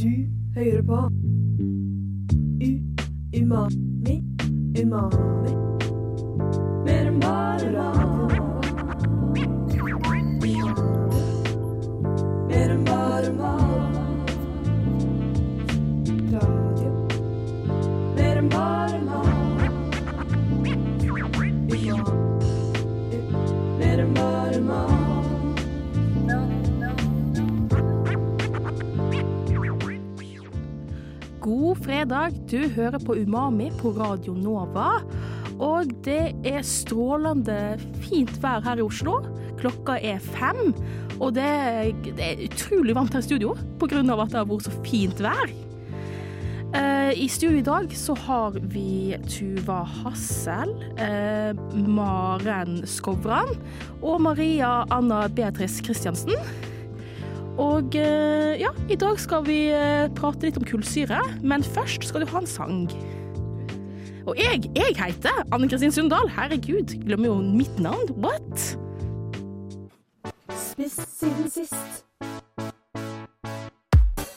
Du hører på. U Umami Umami fredag. Du hører på Umami på Radio Nova. Og det er strålende fint vær her i Oslo. Klokka er fem. Og det, det er utrolig varmt her i studio pga. at det har vært så fint vær. Uh, I studio i dag så har vi Tuva Hassel, uh, Maren Skovran og Maria Anna Beatrice Christiansen. Og eh, ja, i dag skal vi eh, prate litt om kullsyre, men først skal du ha en sang. Og jeg, jeg heter Anne Kristin Sundal. Herregud, glemmer jo mitt navn. What? Spist siden sist.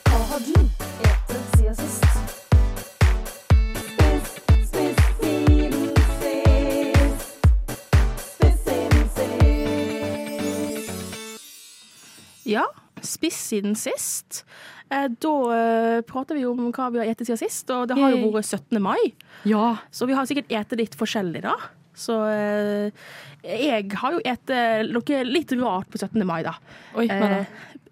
Hva har du. Spist siden sist. Ja, spiss siden sist. Eh, da eh, prater vi om hva vi har spist siden sist, og det har jo vært 17. mai. Ja. Så vi har sikkert spist litt forskjellig, da. Så eh, jeg har jo spist noe litt rart på 17. mai, da. Oi, da?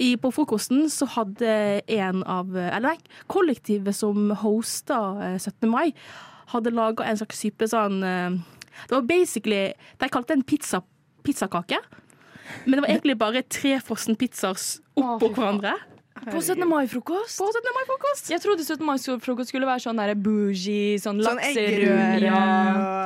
I, på frokosten så hadde en av Eller nei, kollektivet som hosta eh, 17. mai, hadde laga en slags type sånn Det var basically De kalte det en pizza, pizzakake. Men det var egentlig bare tre frossen pizzaer oppå hverandre. På 17. mai-frokost? På 17. mai-frokost. Jeg trodde 17. mai-frokost skulle være sånn der bougie, sånn Sånn lakserøre ja.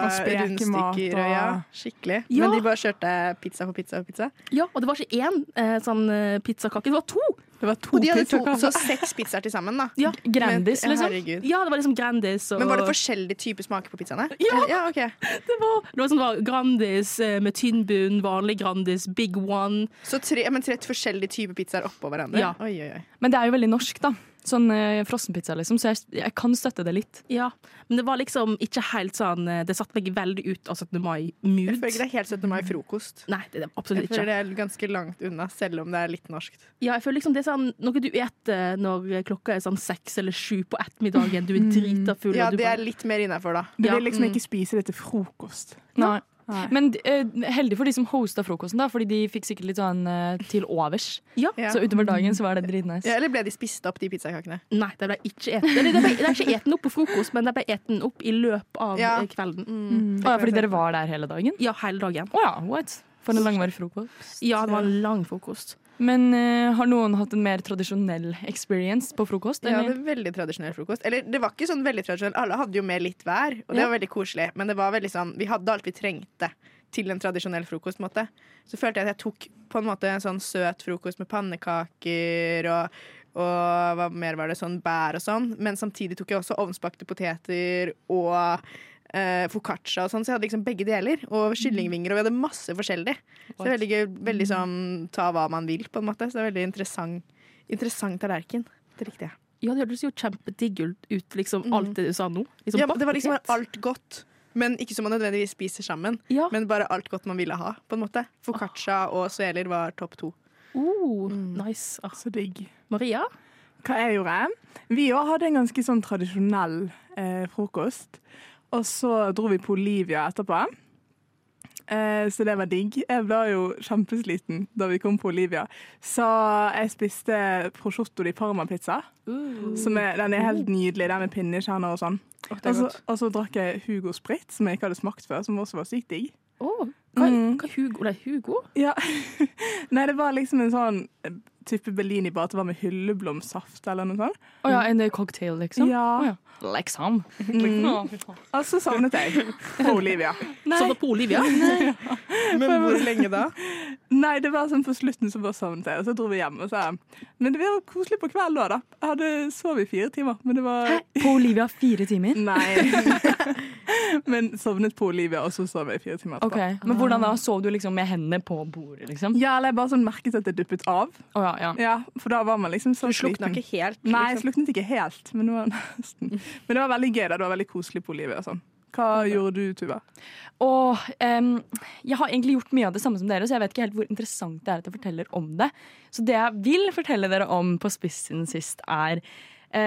og rundstykker og ja, skikkelig. Ja. Men de bare kjørte pizza på pizza på pizza. Ja, og det var ikke én eh, sånn eh, pizzakake, det var to. Det var to Og de hadde to, så seks pizzaer til sammen, da. Ja. Grandis, Men- liksom. Herregud. Ja, det var liksom Grandis og Men var det forskjellige typer smaker på pizzaene? Ja. ja okay. Det var, det var sånn det var Grandis eh, med tynn bunn, vanlig Grandis, Big One. Så tre, ja, men tre forskjellige typer pizzaer oppå hverandre? Ja. Oi, oi, oi. Men det er jo veldig norsk, da. Sånn uh, frossenpizza, liksom. Så jeg, jeg kan støtte det litt. Ja, men det var liksom ikke helt sånn eh, Det satte meg veldig ut av 17. Mai-mood. Jeg føler ikke det er helt 17. mai-frokost. Nei, det er det Jeg føler ikke. det er ganske langt unna, selv om det er litt norskt. Ja, jeg føler liksom det er sånn noe du eter når klokka er sånn seks eller sju på ettermiddagen. Du er drita full. Ja, og du det bare- er litt mer innafor, da. Du Ja. vil liksom Mm. ikke spise det til frokost. Nei. Nei. Men uh, heldig for de som hosta frokosten, da, fordi de fikk sikkert litt sånn uh, til overs. Ja. Så utover dagen så var det dritnice. Ja, eller ble de spist opp, de pizzakakene? Nei, det ble ikke eten. Det ble, ikke eten opp på frokost, men det ble eten opp i løpet av Ja. eh, kvelden. Mm. Å ja, fordi dere var der hele dagen? Ja, hele dagen. Oh, ja, what? For en langvarig frokost. Ja, det var en lang frokost. Men uh, har noen hatt en mer tradisjonell experience på frokost? Ja, det eller? er veldig tradisjonell frokost. Eller det var ikke sånn veldig tradisjonell. Alle hadde jo med litt hver, og det Ja. var veldig koselig. Men det var veldig sånn, vi hadde alt vi trengte til en tradisjonell frokost. måte. Så følte jeg at jeg tok på en måte en sånn søt frokost med pannekaker og, og hva mer var det, sånn bær og sånn. Men samtidig tok jeg også ovnsbakte poteter og eh, foccaccia og sånn, så jeg hadde liksom begge deler. Og kyllingvinger, og vi hadde masse forskjellig. Så det er veldig gøy. Veldig sånn ta hva man vil, på en måte. Så det er veldig interessant, interessant tallerken. Det likte jeg. Ja, det hørtes jo kjempedigg ut, liksom Mm. alt det du sa nå. Liksom Ja, det var liksom alt godt. Men ikke som man nødvendigvis spiser sammen. Ja. Men bare alt godt man ville ha. på en måte Foccaccia og sveler var topp to. Oh, Mm. nice. Ah, Så digg. Maria? Hva jeg gjorde? Vi òg hadde en ganske sånn tradisjonell eh, frokost. Og så dro vi på Olivia etterpå. Eh, så det var digg. Jeg var jo kjempesliten da vi kom på Olivia. Så jeg spiste prosciutto di parma-pizza. Uh. er, den er helt nydelig. Den med pinnekjerner og sånn. Oh, Og så, drakk jeg Hugo Sprit, som jeg ikke hadde smakt før, som også var sykt digg. Oh, hva, Mm. hva Hugo? Er Hugo? Ja. Nei, det var liksom en sånn type Bellini, bare at det var med hylleblomstsaft eller noe sånt. Å ja, en eh, cocktail, liksom? Ja. Oh, ja. Liksom. Mm. Og så sovnet jeg på Olivia. Var på Olivia? Men hvor lenge da? Nei, det var sånn på slutten så bare sovnet jeg, og så dro vi hjem. Og så. Men det var koselig på kvelden òg, da. Jeg hadde sovet i fire timer, men det var Hæ? På Olivia fire timer? Nei. men sovnet på Olivia, og så sov jeg i fire timer Ok, etterpå. Men hvordan da? Sov du liksom med hendene på bordet, liksom? Ja, eller jeg bare sånn merket at det duppet av. Oh, ja, ja. Ja, for da var man liksom så Du slukna sliten. ikke helt? Nei, jeg liksom. sluknet ikke helt, men det var nesten. Men det var veldig gøy. da, Det var veldig koselig på livet og sånn. Hva gjorde du, Tuva? Og um, jeg har egentlig gjort mye av det samme som dere, så jeg vet ikke helt hvor interessant det er at jeg forteller om det. Så det jeg vil fortelle dere om på spissen sist, er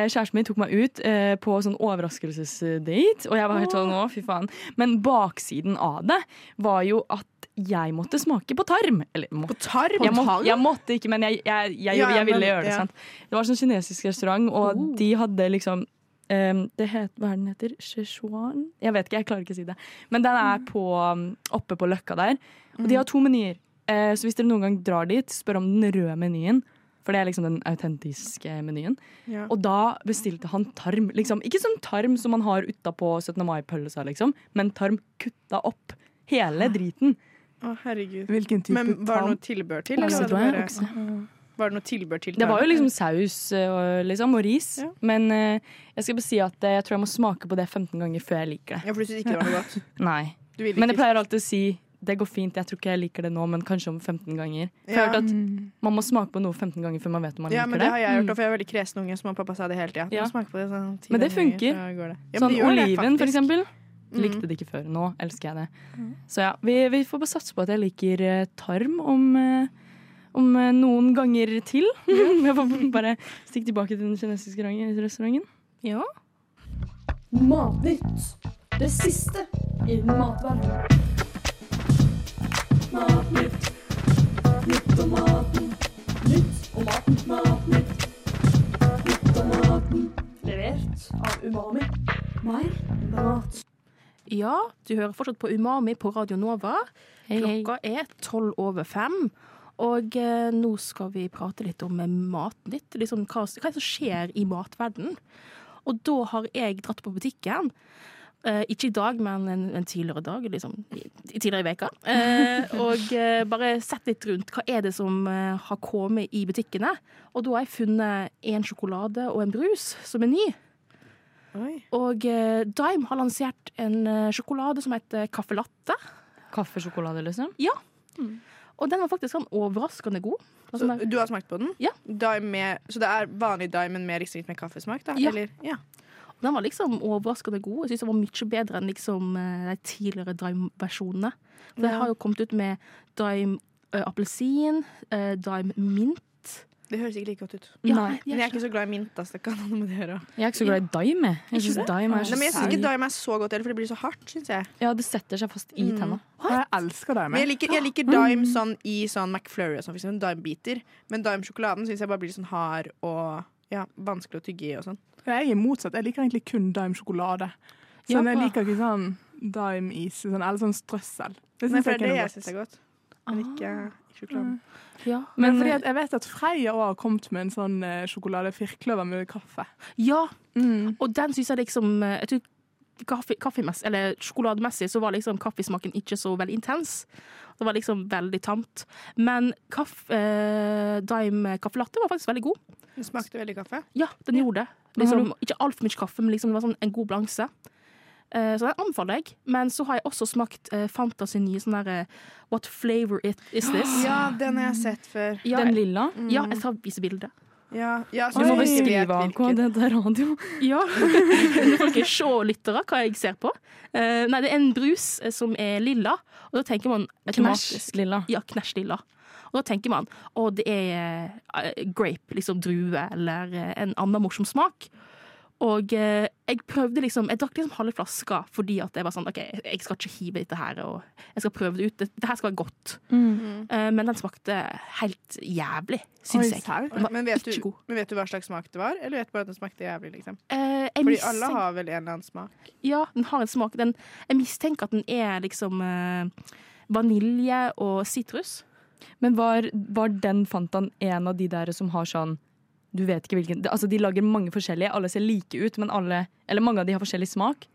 Kjæresten min tok meg ut eh, på sånn overraskelsesdate, og jeg var helt sånn å, fy faen. Men baksiden av det var jo at jeg måtte smake på tarm. Eller må, På tarm? jeg, må, jeg måtte ikke, men jeg, jeg, jeg, Ja, ville men- gjøre det. ja. sant? Det var sånn kinesisk restaurant, og de hadde liksom um, det het, Hva er den heter? Szechuan? Jeg vet ikke, jeg klarer ikke å si det. Men den er på, um, oppe på Løkka der. Og de har to menyer. Uh, så hvis dere noen gang drar dit, spør om den røde menyen. For det er liksom den autentiske menyen. Ja. Og da bestilte han tarm. Liksom. Ikke sånn tarm som man har utapå 17. mai-pølsa, liksom, men tarm kutta opp. Hele driten. Å, herregud. Hvilken type Men var det noe tilbør til? Eller Okse, tror jeg. Okse. var det noe tilbør til? Det var jo liksom saus eh, og, liksom, og ris. Ja. Men uh, jeg skal bare si at eh, jeg tror jeg må smake på det 15 ganger før jeg liker det. Ja, for du synes ikke det var noe godt? Nei. Men jeg pleier alltid å si det går fint, jeg tror ikke jeg liker det nå, men kanskje om 15 ganger. For jeg har hørt at Mm. man må smake på noe 15 ganger før man vet om man Ja, men liker det har det. jeg gjort, og for jeg er veldig kresen unge, så mamma og pappa sa det hele tida. Ja. Det sånn Men det funker. Ganger, det. Ja, men sånn de det, oliven, for eksempel. Mm. Likte det ikke før. Nå elsker jeg det. Så ja, vi, vi får bare satse på at jeg liker eh, tarm om, eh, om eh, noen ganger til. jeg får bare stikke tilbake til den kinesiske restauranten. Ja. Matnytt. Det siste i matverdenen. Ja, du hører fortsatt på Umami på Radio Nova. Klokka er tolv over fem. Og eh, nå skal vi prate litt om eh, Matnytt. Liksom, hva, hva det som skjer i matverdenen? Og da har jeg dratt på butikken. Eh, ikke i dag, men en, en tidligere dag. Liksom, i, tidligere i veka. Uh, og uh, bare sett litt rundt. Hva er det som har kommet i butikkene? Og da har jeg funnet en sjokolade og en brus som er ny. Oi. Og Dime har lansert en sjokolade som heter caffè Latte. Kaffesjokolade, liksom? Ja, Og den var faktisk sånn overraskende god. Så du har smakt på den? Ja. Med, så det er vanlig dime, men med riktignok med kaffesmak? da? Ja. Eller? ja. Den var liksom overraskende god. Jeg synes den var mye bedre enn liksom eh, de tidligere Dime-versjonene. For Ja. har jo kommet ut med Dime eh, appelsin, eh, Dime mint. Det høres ikke like godt ut. Nei. jeg, Men jeg er ikke så glad i mint. Altså. Det kan med det gjøre. Jeg er ikke så glad i dime. jeg. syns synes dime er Nei, jeg ikke dime er så godt heller, for det blir så hardt, syns jeg. Ja, det setter seg fast i Mm. tenna. Jeg elsker Dime. Men jeg liker, jeg liker dime sånn i sånn McFlurry og sånn, for dime-biter. Men dime-sjokoladen syns jeg bare blir sånn hard og ja, vanskelig å tygge i og sånn. Jeg er motsatt. Jeg liker egentlig kun Dime-sjokolade. Ja. Sånn, jeg liker ikke sånn Dime-is sånn, eller sånn strøssel. Det syns jeg det jeg syns er godt. Men ikke, ikke sjokoladen. Ja. Men Men, eh, jeg vet at Freia òg har kommet med en sånn eh, sjokolade firkløver med kaffe. ja, Mm. og den syns jeg liksom eh, jeg tror kaffe, kaffemess, eller Sjokolademessig så var liksom kaffesmaken ikke så veldig intens. Det var liksom veldig tamt. Men kaffe, eh, Dime kaffelatte var faktisk veldig god. Den smakte veldig kaffe. Ja, den gjorde det. Liksom, ikke altfor mye kaffe, men liksom det var sånn en god balanse. Eh, så den anbefaler jeg. Men så har jeg også smakt uh, Fanta sin nye sånn derre What flavor it is this? Ja, den har jeg sett før. Ja, Den lilla? lilla? ja jeg skal vise bilde. Ja, ja, så Du må beskrive AK, det er radio. Ja. Nå får dere se lyttere hva jeg ser på. Uh, nei, det er en brus eh, som er lilla, og da tenker man automatisk Knæsj lilla. Ja, knæsj lilla. Og da tenker man å, det er eh, grape, liksom drue, eller en annen morsom smak. Og eh, jeg prøvde liksom Jeg drakk liksom halve flaska fordi at jeg var sånn OK, jeg skal ikke hive dette her, og jeg skal prøve det ut. Det, det her skal være godt. Mm. Eh, men den smakte helt jævlig, syns jeg. Men vet, du, men vet du hva slags smak det var? Eller vet du bare at den smakte jævlig? liksom? Eh, jeg Fordi mistenker- alle har vel en eller annen smak. Ja, den har en smak. Den, jeg mistenker at den er liksom eh, vanilje og sitrus. Men var, var den Fantaen en av de der som har sånn Du vet ikke hvilken Altså, de lager mange forskjellige, alle ser like ut, men alle Eller mange av de har forskjellig smak.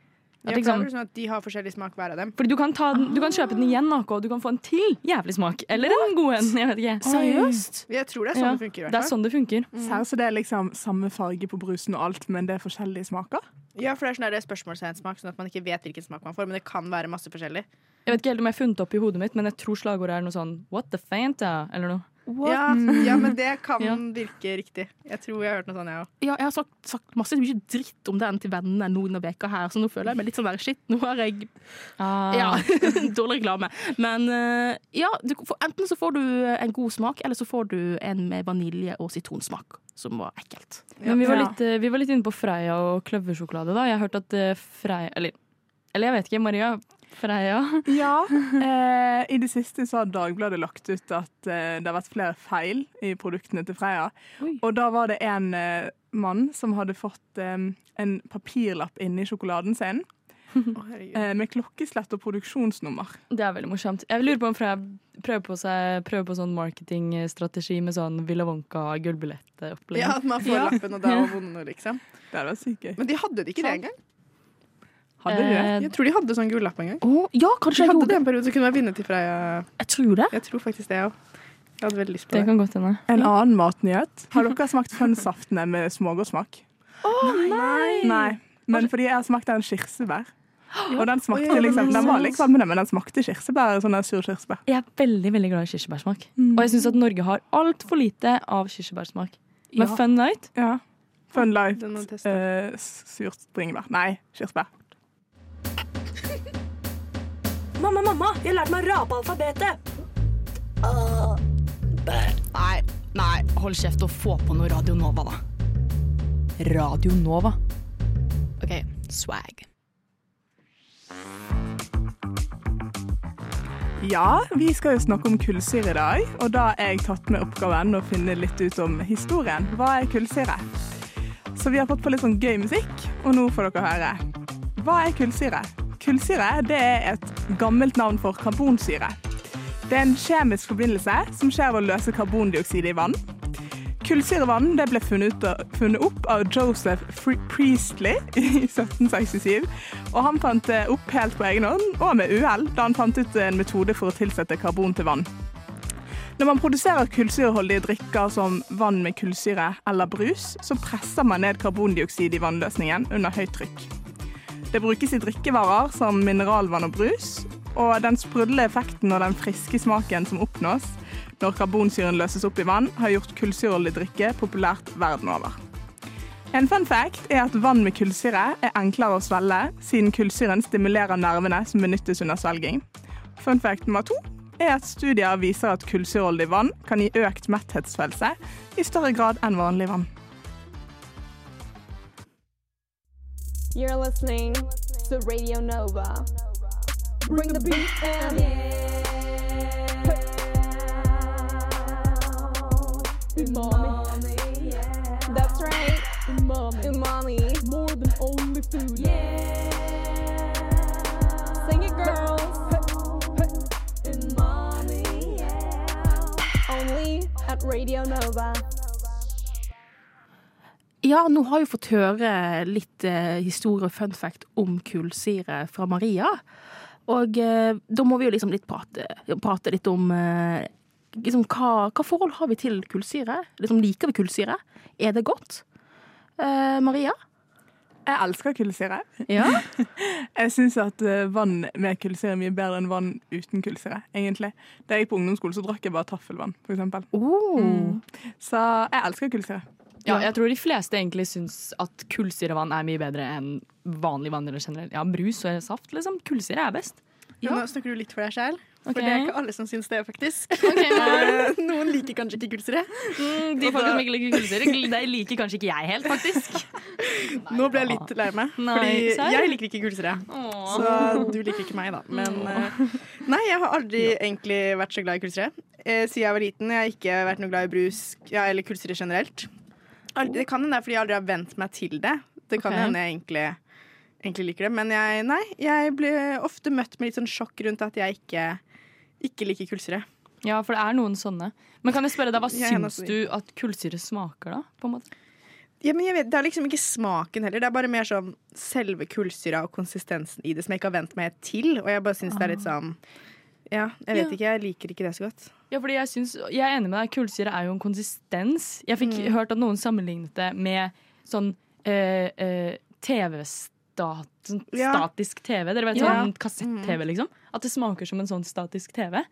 At Ja, for det liksom, sånn at De har forskjellig smak, hver av dem. fordi du kan, ta den, du kan kjøpe den igjen, AK, og du kan få en til jævlig smak. Eller en god en. Jeg vet ikke. Seriøst? Jeg tror det er sånn Ja, det funker. Det er sånn det funker. Serr, så det er liksom samme farge på brusen og alt, men det er forskjellige smaker? Ja, for det er sånn der spørsmålstegnsmak, sånn at man ikke vet hvilken smak man får. Men det kan være masse forskjellig. Jeg vet ikke helt om jeg har funnet opp i hodet mitt, men jeg tror slagordet er noe sånn What the Fanta? Eller noe. What? Ja, ja, men det kan Ja. virke riktig. Jeg tror jeg har hørt noe sånt, jeg òg. Ja, jeg har sagt, sagt masse mye dritt om den til vennene noen av veka her, så nå føler jeg meg litt sånn der shit. Nå har jeg Ah. ja, dårlig reklame. Men eh, ja, du, får- enten så får du en god smak, eller så får du en med vanilje og sitronsmak, som var ekkelt. Men vi var, litt, eh, vi var litt inne på Freia og kløversjokolade. da Jeg har hørt at eh, Freia Eller, eller jeg vet ikke, Maria. Freia. Ja. Eh, I det siste så har Dagbladet lagt ut at eh, det har vært flere feil i produktene til Freia. Oi. Og da var det en eh, mann som hadde fått eh, en papirlapp inni sjokoladen sin Oh, med klokkeslett og produksjonsnummer. Det er veldig morsomt. Jeg lurer på om Freia prøver på, seg, prøver på sånn marketingstrategi med sånn Villa Wonka-gullbillettopplegg. Ja, at man får Ja. lappen, og da var vonde liksom. Det var vært. Men de hadde det ikke det engang. Hadde de det? Eh, Jeg tror de hadde sånn gullapp en gang. Oh, ja, De kanskje jeg hadde gjorde det en periode, så kunne jeg vinne til Freia. Jeg tror det. Jeg tror faktisk det òg. Jeg hadde veldig lyst på det det. kan godt hende. En annen matnyhet. Har dere smakt fønsaftene med smågodtsmak? Nei! Nei. Men fordi jeg har smakt den kirsebær. Og den smakte liksom, den var litt kvalmende, men den smakte kirsebær. Sånn sur kirsebær. Jeg er veldig veldig glad i kirsebærsmak. Mm. Og jeg syns at Norge har altfor lite av kirsebærsmak. Men Ja. Fun Night Ja. Fun light. Eh, surt bringebær. Nei, kirsebær. Mamma, mamma, jeg har lært meg å rape alfabetet. Nei, nei, hold kjeft og få på noe Radio Nova, da. Radio Nova. OK, swag. Ja, vi skal jo snakke om kullsyre i dag, og da har jeg tatt med oppgaven å finne litt ut om historien. Hva er kullsyre? Så vi har fått på litt sånn gøy musikk, og nå får dere høre. Hva er kullsyre? Kullsyre er et gammelt navn for karbonsyre. Det er en kjemisk forbindelse som skjer ved å løse karbondioksid i vann. Kullsyrevann ble funnet opp av Joseph Priestley i 1767. Og han fant det opp helt på egen hånd, og med uhell, da han fant ut en metode for å tilsette karbon til vann. Når man produserer kullsyreholdige drikker som vann med kullsyre eller brus, så presser man ned karbondioksid i vannløsningen under høyt trykk. Det brukes i drikkevarer som mineralvann og brus, og den sprudlende effekten og den friske smaken som oppnås når karbonsyren løses opp i vann, har gjort kullsyreholdig drikke populært verden over. En fun fact er at vann med kullsyre er enklere å svelge, siden kullsyren stimulerer nervene som benyttes under svelging. Fun fact nummer to er at studier viser at kullsyreholdig vann kan gi økt metthetsfølelse i større grad enn vanlig vann. You're listening to Radio Nova. Bring the beat and Umami. That's right. Umami. Umami. More than only food. Yeah. Sing it, girls. Umami. Only at Radio Nova. Ja, nå har vi fått høre litt eh, historie og fun fact om kullsyre fra Maria. Og eh, da må vi jo liksom litt prate, prate litt om eh, liksom, hva, hva forhold har vi til kullsyre? Liksom, liker vi kullsyre? Er det godt? Eh, Maria? Jeg elsker kullsyre. Ja. Jeg syns at eh, vann med kullsyre er mye bedre enn vann uten kullsyre. egentlig. Da jeg gikk på ungdomsskole, så drakk jeg bare taffelvann, f.eks. Oh. Så jeg elsker kullsyre. Ja, jeg tror de fleste egentlig syns at kullsyrevann er mye bedre enn vanlig vann. eller generelt. Ja, brus og saft, liksom. Kullsyre er best. Ja. Nå snakker du litt for deg sjæl. for okay. det er ikke alle som syns det, faktisk. Eh, Noen liker kanskje ikke kullsyre. Mm, de folk som ikke liker kullsyre, de liker kanskje ikke jeg helt, faktisk. Nå ble jeg litt lei meg, fordi jeg liker ikke kullsyre. Så du liker ikke meg, da. Men eh, Nei, jeg har aldri egentlig vært så glad i kullsyre. Eh, Siden jeg var liten. Jeg har ikke vært noe glad i brus ja, eller kullsyre generelt. Det kan hende det er fordi jeg aldri har vent meg til det. Det kan okay. hende jeg egentlig, egentlig liker det. Men jeg, nei, jeg blir ofte møtt med litt sånn sjokk rundt at jeg ikke, ikke liker kullsyre. Ja, for det er noen sånne. Men kan jeg spørre deg, hva Jeg syns du at kullsyre smaker, da? På en måte? Ja, men jeg vet, Det er liksom ikke smaken heller. Det er bare mer sånn selve kullsyra og konsistensen i det som jeg ikke har vent meg til. Og jeg bare syns det er litt sånn Ja, jeg vet Ja. ikke. Jeg liker ikke det så godt. Ja, fordi jeg, synes, jeg er enig med deg. Kullsyre er jo en konsistens. Jeg fikk hørt at noen sammenlignet det med sånn eh, eh, TV-stat... Sånn Ja. statisk TV. Dere vet sånn kassett-TV, liksom? At det smaker som en sånn statisk TV.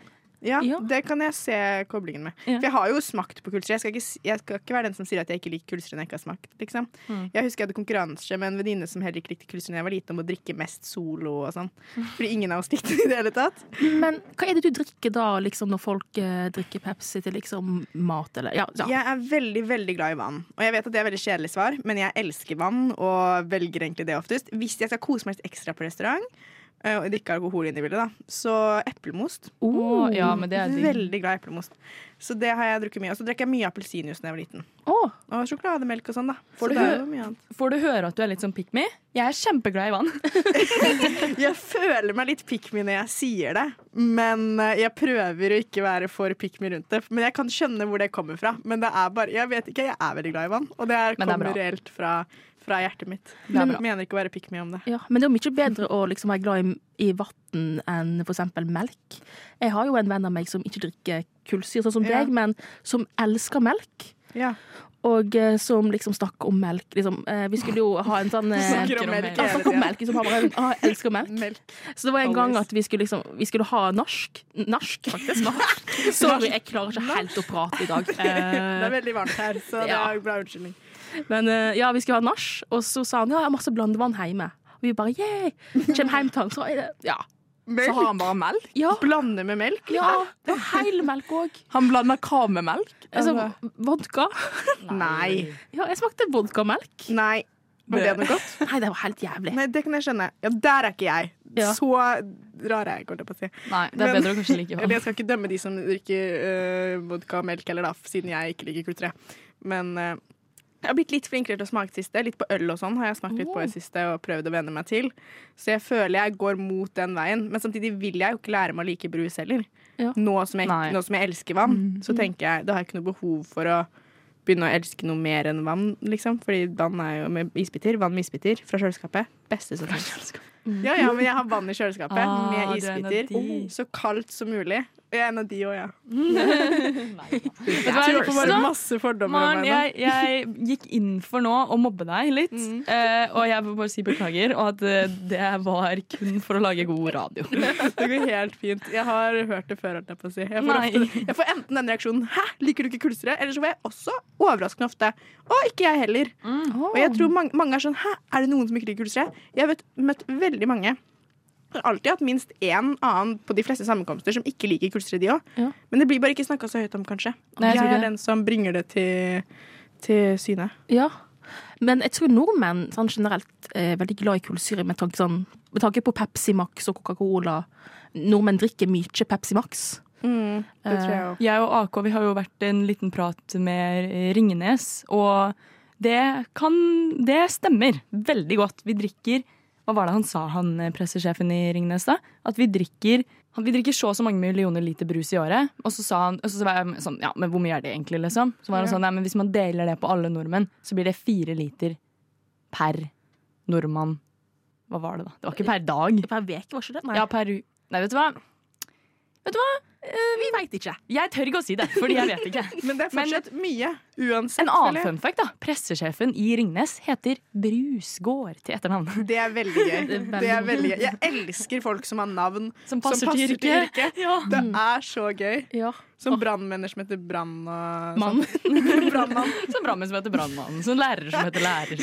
Ja, Ja. det kan jeg se koblingen med. Ja. For jeg har jo smakt på kullsyre. Jeg, skal ikke jeg skal ikke være den som sier at jeg ikke liker kullsyre når jeg ikke har smakt. Liksom. Mm. Jeg husker jeg hadde konkurranse med en venninne som heller ikke likte kullsyre da jeg var liten, om å drikke mest solo og sånn. Fordi ingen av oss likte det i det hele tatt. Men hva er det du drikker da, liksom, når folk eh, drikker Pepsi til liksom mat, eller Ja. ja. Jeg er veldig, veldig glad i vann. Og jeg vet at det er veldig kjedelig svar, men jeg elsker vann og velger egentlig det oftest. Hvis jeg skal kose meg litt ekstra på restaurant, og det ikke er alkohol inne i bildet, da, så eplemost. Oh, ja, men det. Veldig glad i eplemost. Så det har jeg drukket mye. Og så drikker jeg mye appelsinjuice da jeg var liten. Oh. Og sjokolademelk og sånn, da. Får så du det. Får du høre at du er litt sånn pick me? Jeg er kjempeglad i vann. Jeg føler meg litt pick me når jeg sier det, men eh, jeg prøver å ikke være for pick me rundt det. Men jeg kan skjønne hvor det kommer fra. Men det er bare, jeg vet ikke, jeg er veldig glad i vann. Og det er, det er kommer reelt fra, fra hjertet mitt. Er Jeg mener ikke å være pick me om det. ja. Men det er mye bedre å liksom være glad i, i vann enn eksempel melk. Jeg har jo en venn av meg som ikke drikker kullsyre, sånn som Ja. deg, men som elsker melk. Ja. Og eh, som liksom snakker om melk. Liksom. Eh, vi skulle jo ha en sånn eh, Snakker om melk. Ja, snakker om melk. Liksom, ah, jeg elsker melk. Melk. Så det var en gang at vi skulle, liksom, vi skulle ha norsk. Norsk, faktisk. Sorry, jeg klarer ikke helt å prate i dag. Det er veldig varmt her, så det er bra unnskyldning. Men eh, ja, vi skulle ha nach, og så sa han ja, jeg har masse blandevann hjemme. Og vi bare yeah! Kjem hjem til han, så er det Ja. Så har han bare melk. ja. Blande med melk? ja det var heil melk òg. Han blander hva med melk? Altså, vodka. Nei. Ja, jeg smakte vodkamelk. Nei. Var det noe godt? Nei, det var helt jævlig. Nei, det kan jeg skjønne. Ja, der er ikke jeg. Ja. Så rar er jeg, holdt jeg på å si. Nei, det er Men- bedre å kanskje like Eller vann. jeg skal ikke dømme de som drikker uh, vodka og melk, eller da, siden jeg ikke liker kultre. Men øh, jeg har blitt litt flinkere til å smake siste. Litt på øl og sånn har jeg smakt litt på i siste og prøvd å venne meg til. Så jeg føler jeg går mot den veien. Men samtidig vil jeg jo ikke lære meg å like brus heller. Ja. Nå, som jeg, nå som jeg elsker vann, så tenker jeg da har jeg ikke noe behov for å begynne å elske noe mer enn vann, liksom. Fordi vann er jo med isbiter. Vann med isbiter fra kjøleskapet. Beste som finnes. Ja, ja, men jeg har vann i kjøleskapet Ah, med er isbiter. Så kaldt som mulig. Jeg er en av de òg, ja. Tror på bare masse fordommer om Maren, meg nå. jeg, jeg gikk inn for nå å mobbe deg litt. Mm. Uh, og jeg vil bare si beklager, og at uh, det var kun for å lage god radio. Det går helt fint. Jeg har hørt det før. holdt Jeg, på å si. jeg, får ofte, jeg får enten den reaksjonen 'hæ, liker du ikke kulsere?' eller så får jeg også overraskende ofte 'å, ikke jeg heller'. Og jeg tror mange, mange er sånn 'hæ, er det noen som ikke liker kulsere?' Jeg har møtt veldig mange. Har alltid hatt minst én annen på de fleste sammenkomster som ikke liker kullsyre, de òg. Ja. Men det blir bare ikke snakka så høyt om, kanskje. Nei, jeg jeg er den som bringer det til, til syne. Ja. Men jeg tror nordmenn sånn generelt er veldig glad i kullsyre med tanke, sånn, med tanke på Pepsi Max og Coca-Cola. Nordmenn drikker mye Pepsi Max. Mm, det tror jeg òg. Jeg og AK vi har jo vært en liten prat med Ringenes, og det kan Det stemmer veldig godt. Vi drikker Hva var det han sa, han eh, pressesjefen i Ringnes, da? At vi drikker vi drikker så og så mange millioner liter brus i året. Og så sa han og så var jeg sånn, ja, men hvor mye er det egentlig, liksom? Så var han sånn, nei, men hvis man deler det på alle nordmenn, så blir det fire liter per nordmann. Hva var det, da? Det var ikke per dag. Per uke, var ikke det? Nei, Ja, per u... Nei, vet du hva? Vet du hva? vi veit ikke. Jeg tør ikke å si det, fordi jeg vet ikke. Men det er Men- fortsatt mye. Uansett. En annen fun fact, da. Pressesjefen i Ringnes heter Brusgård til etternavn. Det er veldig gøy. Det er veldig Det er veldig gøy. Jeg elsker folk som har navn Som passer, til yrket. Ja. Det er så gøy. Ja. Som brannmenner som heter Brann Mann. sånn. Brannmann. Som brannmenn som heter brannmann. Som lærer som heter lærer.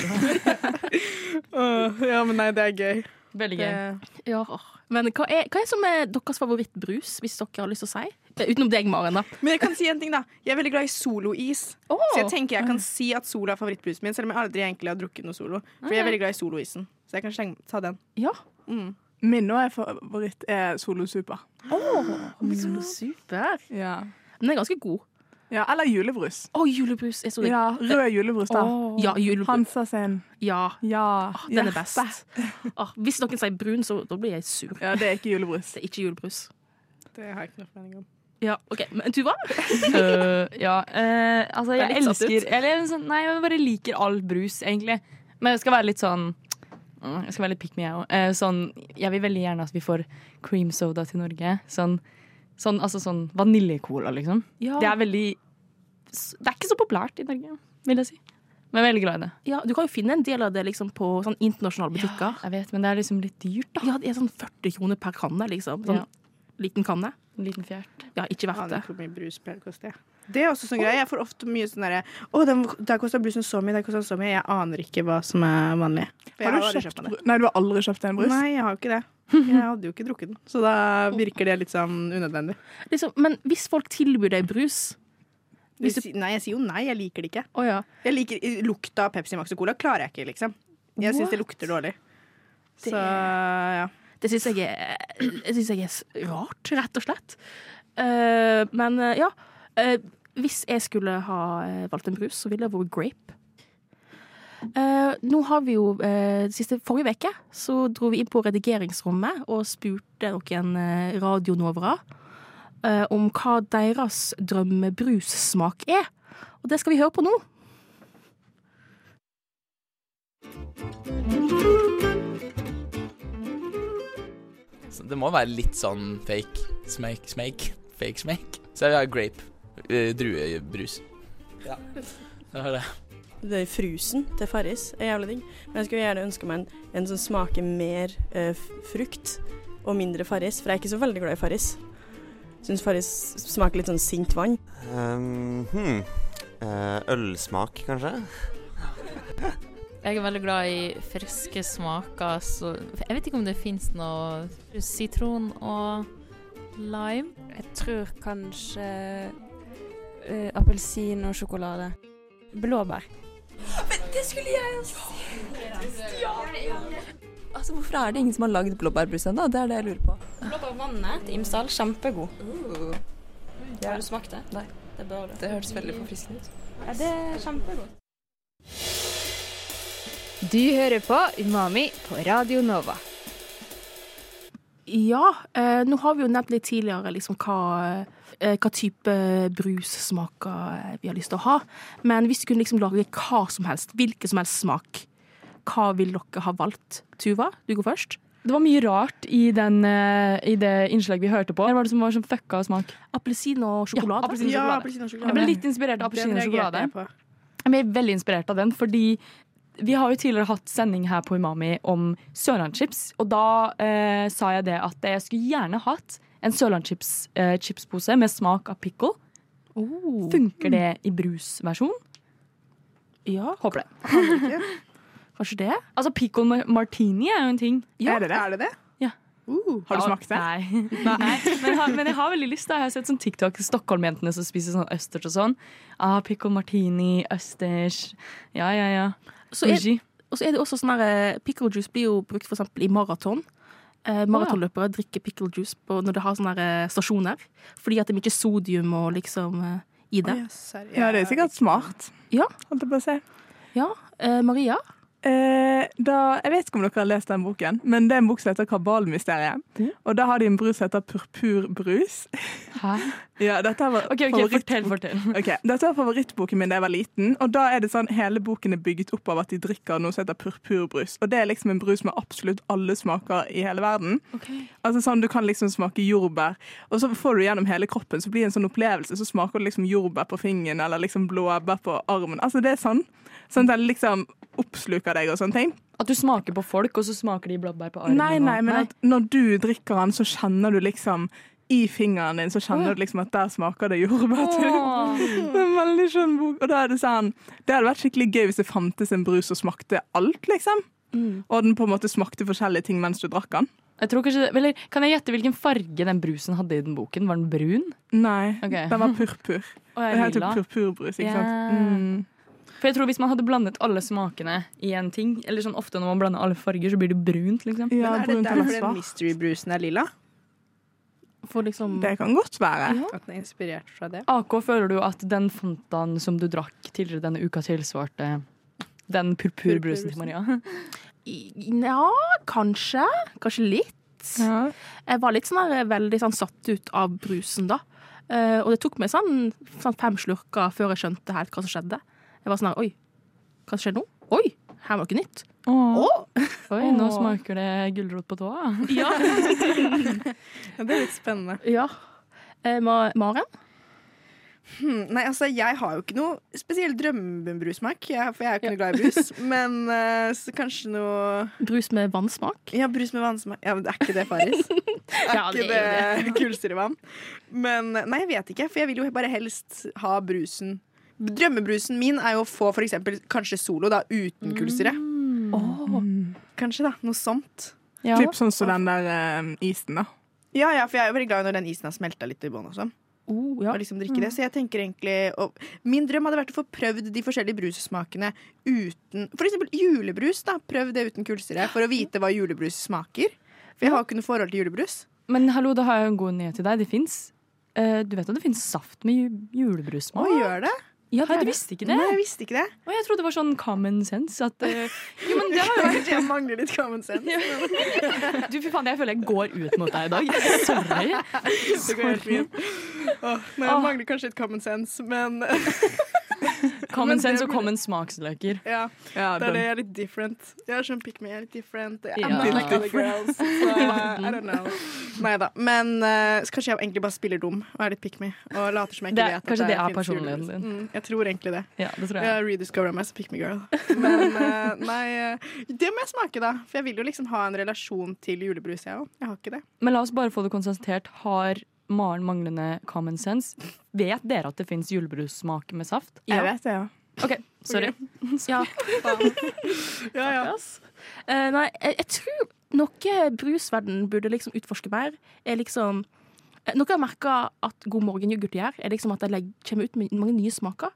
Åh, Ja, men nei, det er gøy. Veldig Det, gøy. ja. Men hva er, hva er som er deres favorittbrus, hvis dere har lyst til å si? Eh, Utenom deg, Maren. da. men jeg kan si en ting, da. Jeg er veldig glad i solois. Så jeg tenker jeg kan si at Solo er favorittbrusen min, selv om jeg aldri egentlig har drukket noe Solo. For jeg er veldig glad i soloisen. Så jeg kan slenge, ta den. Ja. Mm. Min også er favoritt er Solo Super. Så super. Ja. Den er ganske god. Ja eller julebrus. Å, julebrus er så digg. Ja, Rød julebrus, da. Ja, julebrus. Hansa sin. Ja, Ja. ah, den er best. Ah, hvis noen sier brun, så da blir jeg sur. Ja, det er ikke julebrus. Det er ikke julebrus. Det har jeg ikke noe mening om. Ja, ok, Men Tuva? uh, ja, Uh, altså jeg elsker eller, sånn, Nei, jeg bare liker all brus, egentlig. Men jeg skal være litt sånn mm, Jeg skal være litt pick me, jeg òg. Uh, sånn, jeg vil veldig gjerne at vi får cream soda til Norge. Sånn, sånn, altså sånn vaniljecola, liksom. Ja. Det er veldig Det er ikke så populært i Norge, vil jeg si. Men jeg er veldig glad i det. ja, Du kan jo finne en del av det liksom, på sånn internasjonale butikker. Jeg vet, Men det er liksom litt dyrt, da. Ja, det er sånn 40 kroner per kanne, liksom. Sånn Ja. Liten kanne. En liten fjert. Ja, ikke verdt Aner det. ikke hvor mye brus pleier å koste. Det er også sånn greie. Jeg får ofte mye sånn derre Å, den- der kosta brusen så mye, der kosta den så mye. Jeg aner ikke hva som er vanlig. For jeg Har du aldri kjøpt den? Nei, du har aldri kjøpt en brus? Nei, jeg har jo ikke det. Jeg hadde jo ikke drukket den, så da virker det litt sånn unødvendig. Liksom, men hvis folk tilbyr deg brus Du, nei, jeg sier jo nei, jeg liker det ikke. Oh, ja. Jeg liker Lukta av Pepsi Max og Cola klarer jeg ikke, liksom. Jeg syns det lukter dårlig. Det- Så ja. Det syns jeg, er- jeg er rart, rett og slett. Uh, men uh, ja. eh, hvis jeg skulle ha eh, valgt en brus, så ville det vært grape. Uh, nå har vi jo uh, siste Forrige uke så dro vi inn på redigeringsrommet og spurte noen uh, radionovere uh, om hva deres drømmebrussmak er. Og det skal vi høre på nå. Det må være litt sånn fake smake, smake, fake smake. Så jeg vil ha grape, druebrus. Ja, det er det. Det er frusen til Farris er jævlig digg, men jeg skulle gjerne ønske meg en, en som smaker mer eh, frukt og mindre Farris, for jeg er ikke så veldig glad i Farris. Syns Farris smaker litt sånn sint vann. Um, hmm. uh, ølsmak, kanskje? Jeg er veldig glad i friske smaker, så Jeg vet ikke om det fins noe sitron og lime. Jeg tror kanskje eh, appelsin og sjokolade. Blåbær. Men det skulle jeg jo si! Ja. Altså, Hvorfor er det ingen som har lagd blåbærbrus ennå? Det er det jeg lurer på. Blåbærvannet til Imsdal, kjempegod. Har du smakt det? Nei. Det bør du. Det hørtes veldig forfriskende ut. Ja, det er kjempegodt. Du hører på Umami på Radio Nova. Ja, eh, nå har vi jo nevnt litt tidligere liksom hva, eh, hva type brussmaker vi har lyst til å ha. Men hvis du kunne liksom lage hva som helst, hvilken som helst smak, hva vil dere ha valgt? Tuva, du går først. Det var mye rart i, den, eh, i det innslaget vi hørte på. Hva var det som var sånn fucka smak? Appelsin og sjokolade. Ja, appelsin og Ja, sjokolade. Jeg ble litt inspirert av appelsin og sjokolade. Jeg ble veldig inspirert av den, fordi vi har jo tidligere hatt sending her på Umami om Sørlandschips, og da eh, sa jeg det at jeg skulle gjerne hatt en Sørlandschips-chipspose med smak av pickle. Oh. Funker det i brusversjon? Ja, Håper det. kanskje det? Altså, pickle martini er jo en ting. Ja, er det det? Er det det? Ja. Uh, Har du smakt det? Nei. nei. Men, jeg har, men jeg har veldig lyst. da Jeg har sett sånn TikTok Stockholm-jentene som spiser sånn østers og sånn. Ah, pickle martini, østers. Ja, ja, ja. Så er, og så er det også sånn her eh, Pickle juice blir jo brukt for eksempel i maraton. Eh, Maratonløpere drikker pickle juice på, når det har sånne eh, stasjoner. Fordi at det er mye sodium og liksom eh, i det. Oh, yes, Ja, det er sikkert smart. Ja. Holdt jeg på å si. Ja, eh, Maria? Eh, da, jeg vet ikke om dere har lest den boken, men det er en bok som heter Kabalmysteriet. Mm. Og da har de en brus som heter Purpurbrus. Ja, dette var okay, okay, fortell, fortell. Okay, Dette var favorittboken min da jeg var liten. Og da er det sånn, Hele boken er bygget opp av at de drikker noe som heter purpurbrus. Og det er liksom en brus med absolutt alle smaker i hele verden. Altså sånn, Du kan liksom smake jordbær, og så får du gjennom hele kroppen, så blir det en sånn opplevelse. Så smaker du liksom jordbær på fingeren eller liksom blåbær på armen. Altså Det er sånn. Sånn at den liksom oppsluker deg og sånne ting. At du smaker på folk, og så smaker de blåbær på armen. Nei, nei, men at når du drikker den, så kjenner du liksom i fingeren din så kjenner du liksom at der smaker det jordbær. til. Det er veldig skjønn bok. Og da er det sånn Det hadde vært skikkelig gøy hvis det fantes en brus som smakte alt, liksom. Mm. Og den på en måte smakte forskjellige ting mens du drakk den. Jeg tror kanskje, eller, kan jeg gjette hvilken farge den brusen hadde i den boken? Var den brun? Nei, okay. den var purpur. Jeg Det heter purpurbrus, ikke yeah. sant. Mm. For jeg tror Hvis man hadde blandet alle smakene i en ting, eller sånn ofte når man blander alle farger, så blir det brunt. liksom. Ja, Men er det derfor den mystery-brusen er lilla? For liksom Det kan godt være. At den er inspirert fra det? AK, føler du at den Fantaen som du drakk tidligere denne uka, tilsvarte den purpurbrusen til Maria? Ja, kanskje. Kanskje litt. Ja. Jeg var litt sånn her, veldig sånn satt ut av brusen da. Uh, og det tok meg sånn, sånn fem slurker før jeg skjønte helt hva som skjedde. Jeg var sånn her, oi, hva skjer nå? Oi, her var det ikke nytt. Åh! Oi, nå smaker det gulrot på tåa. Ja. Ja, det er litt spennende. ja. Eh, Ma Maren? Hmm, nei, altså, jeg har jo ikke noe spesiell drømmebrussmak, for jeg er jo ikke noe glad i brus. Men uh, så kanskje noe Brus med vannsmak? Ja, brus med vannsmak. Ja, men er ikke det Farris? Er Ja, det ikke er det kullsyrevann? Men nei, jeg vet ikke, for jeg vil jo bare helst ha brusen Drømmebrusen min er jo å få for eksempel kanskje Solo da, uten kullsyre. Kanskje, da. Noe sånt. Typ sånn som den der eh, isen, da. Ja, ja, for jeg er jo veldig glad når den isen har smelta litt i bånn også. sånn. Oh, Og liksom drikke det. Så jeg tenker egentlig og Min drøm hadde vært å få prøvd de forskjellige brussmakene uten For eksempel julebrus. da Prøv det uten kullsyre for å vite hva julebrus smaker. For jeg har ikke noe forhold til julebrus. Men hallo, da har jeg en god nyhet til deg. Det fins Du vet at det fins saft med ju julebrussmak? Å, gjør det? Ja, Hæ, du visste ikke det? Nei, jeg visste ikke det. Og jeg trodde det var sånn common sense. At, uh, jo, men det har jo vært Jeg mangler litt common sense. Du, fy faen, jeg føler jeg går ut mot deg i dag. Sorry. Det går helt fint. Oh, men jeg mangler kanskje litt common sense, men Common Men det sense og common smaksløker. Ja, Ja, det er det jeg er litt different. Jeg er sånn pick me, jeg er litt different. I'm Ja. not like other girls. Så I don't know. Nei da. Men uh, kanskje jeg egentlig bare spiller dum og er litt pick me. Og later som jeg ikke Det- vet at kanskje det er finnes personligheten din. Mm, jeg tror egentlig det. Ja, det tror jeg. Jeg rediscovered meg som pick me girl. Men uh, nei, eh, det må jeg smake, da. For jeg vil jo liksom ha en relasjon til julebrus, jeg òg. Jeg har ikke det. Men la oss bare få det konstatert. Har Maren manglende common sense? Vet dere at det fins julebrussmak med saft? Jeg vet det, ja. OK, sorry. Ja. Ja, ja. Uh, nei, jeg, jeg tror noe brusverden burde liksom utforske mer, er liksom eh, Noe jeg har merka at God morgen-yoghurt gjør, er liksom at de kommer ut med mange nye smaker.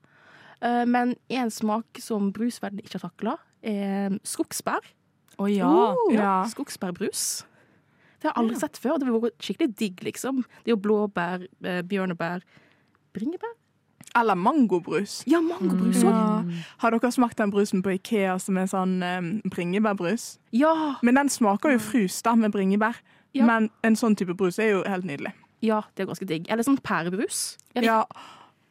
Uh, men en smak som brusverden ikke har takla, er skogsbær. Å. Oh, ja. Ja. Skogsbærbrus. Det har jeg aldri sett før. Det har vært skikkelig digg, liksom. Det er jo blåbær, eh, bjørnebær, bringebær. Eller mangobrus. Ja, mangobrus òg. Ja. Har dere smakt den brusen på Ikea som er sånn um, bringebærbrus? Ja. Men den smaker jo frus da, med bringebær. Ja. Men en sånn type brus er jo helt nydelig. ja, det er ganske digg. Eller sånn pærebrus. Ja.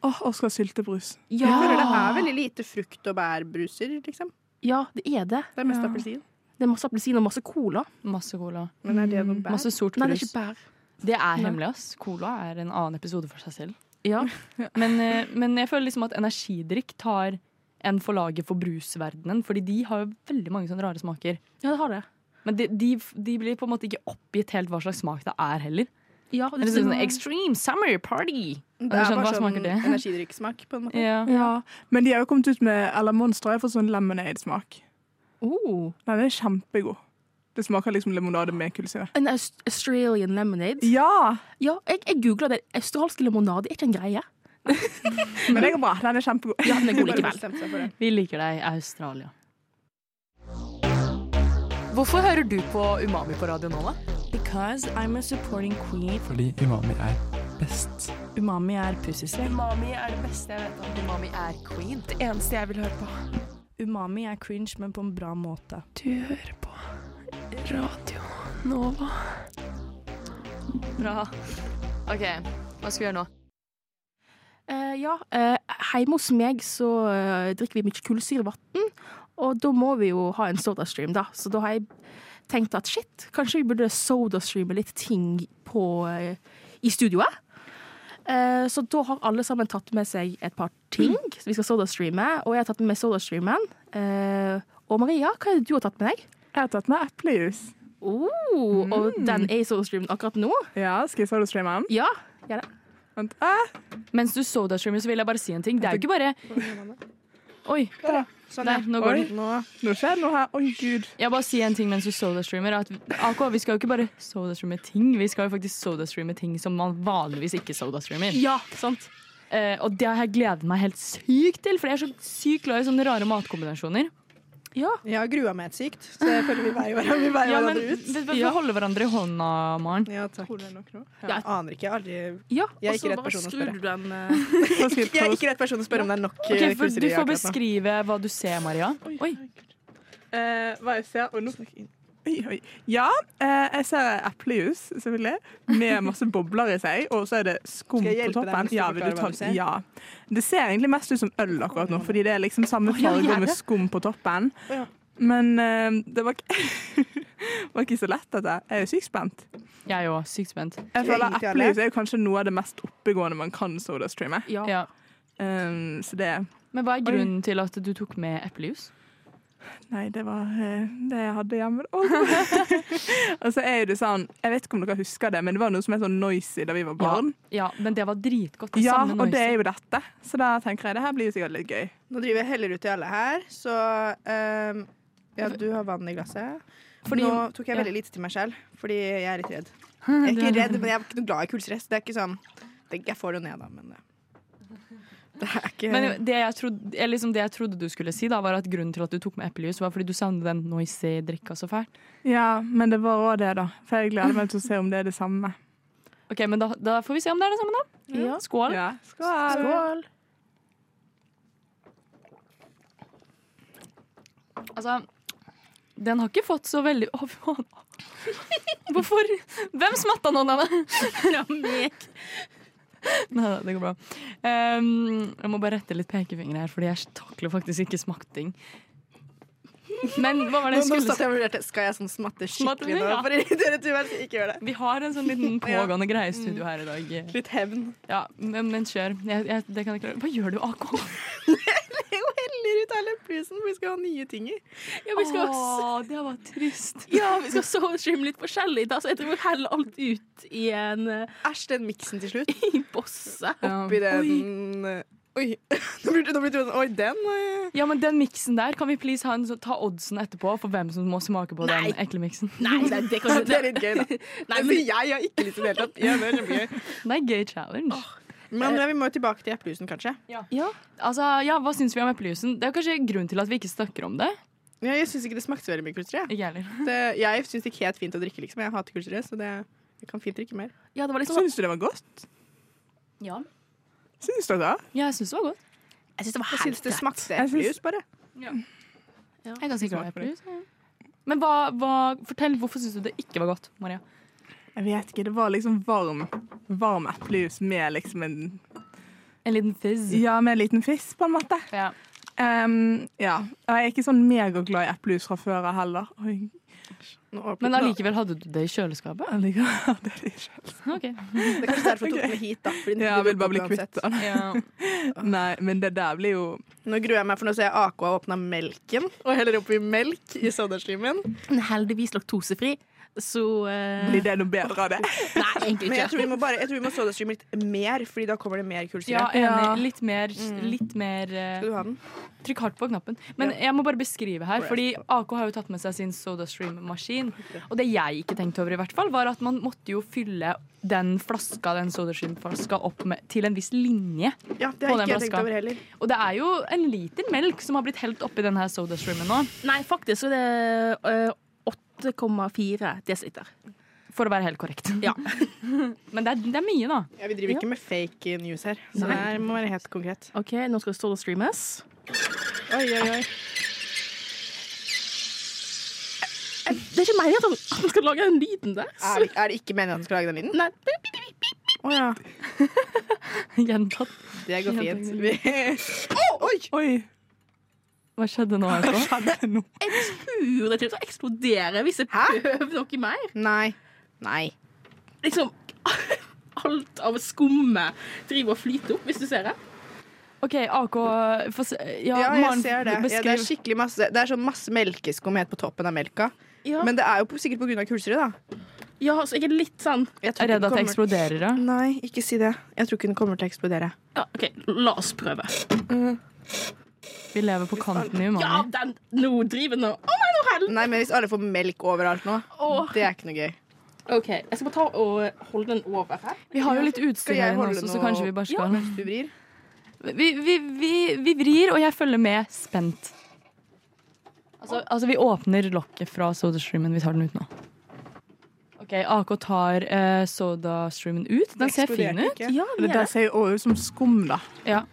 Åh, Oskar syltebrus. Jeg føler det er veldig lite frukt- og bærbruser, liksom. Ja, det er det. Det er mest Ja. appelsin. Det er masse appelsin og masse cola. Masse cola. Men er det noe bær? Masse sort Nei, det er ikke bær. Det er hemmelig, ass. Cola er en annen episode for seg selv. Ja. Men, eh, men jeg føler liksom at energidrikk tar en for laget for brusverdenen, fordi de har jo veldig mange sånne rare smaker. ja, det har det. Men de, de, de blir på en måte ikke oppgitt helt hva slags smak det er heller. Ja, Det er sånn Extreme summer party! Det Er er bare sånn smaker det? energidrikksmak, på en måte. Ja. Ja. Men de har jo kommet ut med Eller Monster har fått sånn lemonade-smak. Oh, Den er kjempegod. Det smaker liksom limonade med kullsyre. en Australian lemonade. Ja! Ja, jeg, jeg googla det. Australsk limonade er ikke en greie. Men det går bra. Den er kjempegod. Ja, den er god likevel. Vi liker deg, Australia. Hvorfor hører du på Umami på Radio nå, da? Because I'm a supporting queen. Fordi umami er best. Umami er pussysving. Umami er det beste jeg vet om. Umami er queen. Det eneste jeg vil høre på. Umami er cringe, men på en bra måte. Du hører på Radio Nova. Bra. OK, hva skal vi gjøre nå? Uh, ja, uh, hjemme hos meg så uh, drikker vi mye kullsyrevann, og da må vi jo ha en sodastream, da. Så da har jeg tenkt at shit, kanskje vi burde sodastreame litt ting på, i studioet. Eh, så da har alle sammen tatt med seg et par ting som vi skal sodastreame, og jeg har tatt med meg sodastreamen. Eh, og Maria, hva er det du har tatt med deg? Jeg har tatt med eplejus. Oh, Og den er i sodastreamen akkurat nå? Ja, skal jeg sodastreame den? Ja, gjør det. Vent. Ah, Mens du sodastreamer, så vil jeg bare si en ting. Det er jo ikke bare Oi. Sånn, Der, ja. nå går Oi. det. Nå nå skjer det noe her. Oi, gud. Jeg bare sier en ting mens du sodastreamer. At AK, vi skal jo ikke bare sodastreame ting, vi skal jo faktisk sodastreame ting som man vanligvis ikke sodastreamer. Ja, sant. Eh, og det har jeg gledet meg helt sykt til, for jeg er så sykt glad i sånne rare matkombinasjoner. Ja. Jeg har grua meg et sykt, så jeg føler vi veier hverandre, vi veier Ja, men hverandre ut. vi vi får holde hverandre i hånda, Maren. Ja, takk. Tror det nok nå. Jeg aner ikke. Jeg, aldri... Ja, jeg er ikke rett person å spørre. den eh, Jeg er ikke rett person å spørre om det er nok okay, eh, Du får beskrive hva du ser, Maria. Oi. Eh, hva jeg ser Oi, nå, oi, oi. Ja, eh, jeg ser eplejus, selvfølgelig, med masse bobler i seg, og så er det skum på toppen. Ja, ja. Det ser egentlig mest ut som øl akkurat nå, fordi det er liksom samme farge med skum på toppen. Men eh, det var ikke, var ikke så lett, dette. Jeg er jo sykt spent. Jeg jo sykt spent. Jeg føler. Eplejus er jo kanskje noe av det mest oppegående man kan sodastreame. Ja. Um, så det Men hva er grunnen til at du tok med eplejus? Nei, det var eh, det jeg hadde hjemme. da. og så er det sånn Jeg vet ikke om dere husker det, men det var noe som het sånn noisy da vi var barn. Ja, men det var dritgodt. Det Ja, og og det er jo dette. Så da tenker jeg det her blir jo sikkert litt gøy. Nå driver jeg heller ut i alle her, så um, Ja, du har vann i glasset. Fordi- Nå tok jeg ja. veldig lite til meg selv, fordi jeg er litt redd. Jeg er ikke redd, men jeg er ikke noe glad i kullstress. Det er ikke sånn Jeg får det ned, da, men det, det er ikke Men det jeg, trodde, eller liksom det jeg trodde du skulle si, da, var at grunnen til at du tok med eplejus, var fordi du savnet den noisy drikka så fælt. Ja, men det var òg det, da. For jeg gleder meg til å se om det er det samme. Ok, men da, da får vi se om det er det samme, da. Ja. Skål. Ja. Skål. Skål. Altså, den har ikke fått så veldig. Hvorfor? Hvem smatta noen av Ja, meg. Nei da, det går bra. Um, jeg må bare rette litt pekefingre her, fordi jeg takler faktisk ikke smakting. Men hva var det jeg skulle si? jeg Skal jeg sånn smatte skikkelig nå? For irritere Tuvel, ikke gjør det. Vi har en sånn liten pågående greie i Mm. studio her i dag. Litt hevn. Ja, men, men kjør. Jeg, jeg, det kan jeg klare. Hva gjør du, AK? Jo heller ut alle plusen, for vi skal ha nye ting i. Ja, vi skal Åh, det var trist. Ja, vi skal så skymme litt forskjellig. Da, så jeg tror vi heller alt ut i en Æsj, den miksen til slutt. I bosse. Oppi den eh, Oi. Nå blir nå blir det sånn Oi, den eh. Ja, men den miksen der, kan vi please ha en, så, ta oddsen etterpå for hvem som må smake på Nei. den ekle miksen? Nei, nei, det kan Det er litt gøy, da. Nei, men, jeg har ikke lyst til det hele tatt. Ja, det er kjempegøy. Det gøy challenge. Men eh, vi må jo tilbake til eplejusen, kanskje. Ja. Altså, ja, Hva syns vi om eplejusen? Det er kanskje grunnen til at vi ikke snakker om det. Ja, jeg syns ikke det smakte så veldig mye kullsyre. Jeg. Det, jeg syns det gikk helt fint å drikke, liksom. Jeg hater kullsyre, så det, jeg kan fint drikke mer. ja, det var liksom Syns du det var godt? Ja, Syns dere? jeg syns det var godt. Jeg syns det var Jeg helt syns det greit. smakte Jeg syns- eplejus, bare. Jeg er ganske glad i eplejus. Men hva, hva, fortell, hvorfor syns du det ikke var godt, Maria? Jeg vet ikke. Det var liksom varm Varm eplejus med liksom en En liten fizz? Ja, med en liten fizz, på en måte. Ja. Um, ja. Jeg er ikke sånn megaglad i eplejus fra før av heller. Oi. Men allikevel hadde du det i kjøleskapet? Jeg liker det i kjøleskapet. Okay. Ok. Det er kanskje derfor jeg tok den hit, da. fordi Ja, jeg vil bare bli kvitt den. Ja. Nei, men det der blir jo Nå gruer jeg meg, for nå ser jeg AK har åpna melken og heller oppi melk i sodaslimen. Heldigvis laktosefri, så uh... Blir det noe bedre av det? Nei, egentlig Men jeg ikke. tror vi må, bare, jeg tror vi må sodastreame litt mer, Fordi da kommer det mer kullsyre. Ja, Ja. enig. Litt mer, litt mer uh... Skal du ha den? Trykk hardt på knappen. Men jeg må bare beskrive her, fordi AK har jo tatt med seg sin SodaStream-maskin. Og det jeg ikke tenkte over, i hvert fall, var at man måtte jo fylle den flaska, den SodaStream-flaska opp med, til en viss linje. Ja, det har jeg ikke jeg tenkt over heller. Og det er jo en liter melk som har blitt helt oppi denne SodaStreamen nå. Nei, faktisk så det eh, 8,4 dl. For å være helt korrekt. Ja. Men det er, det er mye, da. Ja, vi driver ikke med fake news her, så det her må være helt konkret. OK, nå skal det stå og streames. Oi, oi, oi. Det er ikke meningen at han, han skal lage den lyden der. Er det, er det ikke meningen at han skal lage den lyden? Nei. Å ja. Gjentatt. Det går fint. oh, oi! Oi. Hva skjedde nå? Hva skjedde nå? Jeg tror det kommer til å eksplodere hvis jeg prøver noe mer. Nei. Nei. Liksom Alt av skummet driver og flyter opp, hvis du ser det. OK, AK se- Ja, Ja, jeg ser det. Ja, det er skikkelig masse Det er sånn masse melkeskum helt på toppen av melka. Ja, Men det er jo på- sikkert pga. kullsyre, da. ja så jeg er litt sånn Jeg Er redd at det eksploderer, da. Nei, ikke si det. Jeg tror ikke den kommer til å eksplodere. Ja, OK, la oss prøve. Vi lever på kanten i Ja, den Nå driver den og Å nei, nå Nei, men hvis alle får melk overalt nå, Åh. det er ikke noe gøy. OK, jeg skal bare ta og holde den over her. Vi har jo litt utstyr her inne også, så kanskje vi bare skal mens du vrir? vi, vi, vi, vi vrir, og jeg følger med spent. Altså, altså vi åpner lokket fra sodastreamen. Vi tar den ut nå. OK, AK tar eh, sodastreamen ut. Den ser fin ut. Ja, Det ser jo ut som skum, da. Ja.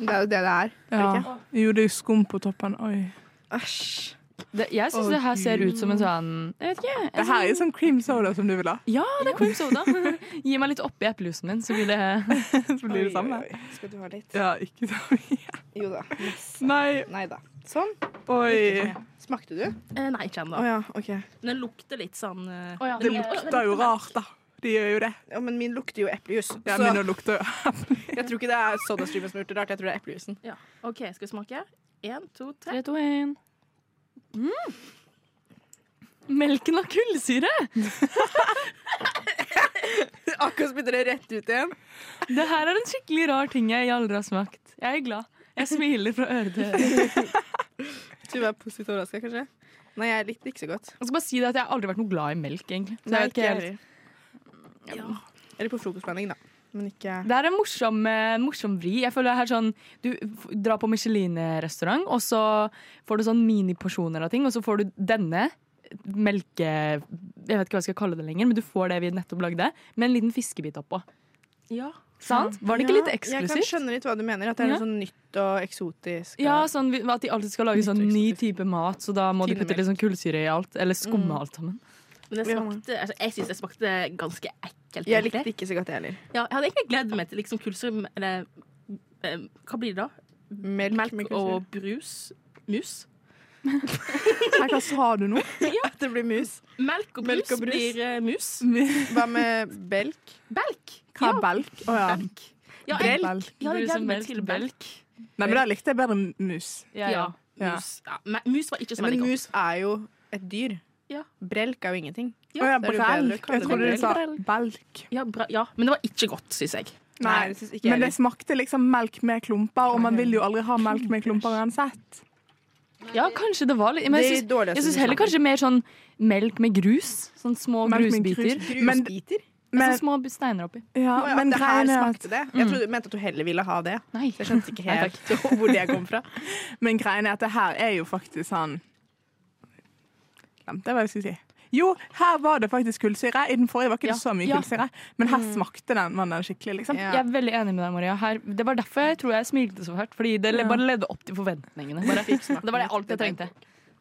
Det er jo det det er. Ja. Jeg Jo, det er jo skum på toppen. Oi. Æsj. Det, jeg syns oh, det her ser ut som en sånn Jeg vet ikke. En Det her er jo sånn cream soda som du vil ha. Ja, det er cream soda. Gi meg litt oppi eplejusen min, så blir det Så blir det samme. Oi, oi. Skal du ha litt? Ja, ikke så mye. Jo da. Nei. Nei da. Sånn. Oi. Smakte du? Eh, nei, ikke ennå. Oh, ja, okay. Men den lukter litt sånn eh, Det lukter jo rart, da. De gjør jo det. Ja, Men min lukter jo eplejus. Ja, så min lukter jo jeg tror ikke det er sodastreamen som har gjort det rart. Jeg tror det er eplejusen. Ja. OK, skal vi smake? Én, to, tre. Tre, to, én. Mm. Melken har kullsyre! Akkurat spytter det rett ut igjen. Det her er en skikkelig rar ting jeg aldri har smakt. Jeg er glad. Jeg smiler fra øre til øre. Du er positivt overraska, kanskje? Nei, jeg likte det ikke så godt. Jeg skal bare si det at jeg har aldri vært noe glad i melk, egentlig. Så Nei, jeg vet ikke jeg helt-. Ja. Eller på frokostblanding, da. Men ikke Det er en morsom, eh, morsom vri. Jeg føler det er sånn Du drar på Michelin-restaurant, og så får du sånn miniporsjoner av ting, og så får du denne melke... Jeg vet ikke hva jeg skal kalle det lenger, men du får det vi nettopp lagde, med en liten fiskebit oppå. Ja. Sant? Var det ikke Ja, litt Jeg kan skjønne litt hva du mener. At det er Ja. noe sånn nytt og eksotisk. og- Ja, sånn at de alltid skal lage sånn ny type mat, så da må de putte litt sånn kullsyre i alt. Eller skumme Mm. alt sammen. Men det smakte, altså, jeg syns det smakte ganske ekkelt. Jeg likte ikke så godt, jeg heller. Ja, jeg hadde egentlig gledet meg til liksom kullsyre Eller eh, hva blir det da? Melk, med og brus. Mus. Nei, hva sa du nå? ja. Det blir mus. Melk og brus, Melk og brus. blir uh, mus. Hva med belk? Belk. Hva er belk? Å ja. Ja, jeg, Brelk. jeg hadde Brus og gledet meg til belk. Nei, men da likte jeg bedre mus. Ja, Ja. mus. Ja, mus var ikke så Men veldig godt. mus er jo et dyr. Ja. Brelk er jo ingenting. Ja, er bedre å brelk. Jeg trodde du sa belk. Ja, bra, ja, men det var ikke godt, syns jeg. Nei, Nei synes ikke jeg men det smakte liksom melk med klumper, og man vil jo aldri ha melk med klumper uansett. Ja, kanskje det var litt Men jeg Det syns, du heller kanskje mer sånn melk med grus. Sånn små Melk med grusbiter. grus. Grusbiter? Men, sånn små steiner oppi. ja, ja, men det her er smakte det. Jeg trodde, mente at du heller ville ha det. Nei. Så jeg skjønte ikke Nei, helt hvor det kom fra. Men greien er at det her er jo faktisk sånn Glemte hva jeg skulle si. Jo, her var det faktisk kullsyre. I den forrige var ikke det Ja, så mye ja. kullsyre. Men her smakte den mannen skikkelig, liksom. Ja. Jeg er veldig enig med deg, Maria. Her, det var derfor jeg tror jeg smilte så fælt. Fordi det Ja. bare ledde opp til forventningene. Bare. Fikk Det var det alt jeg trengte.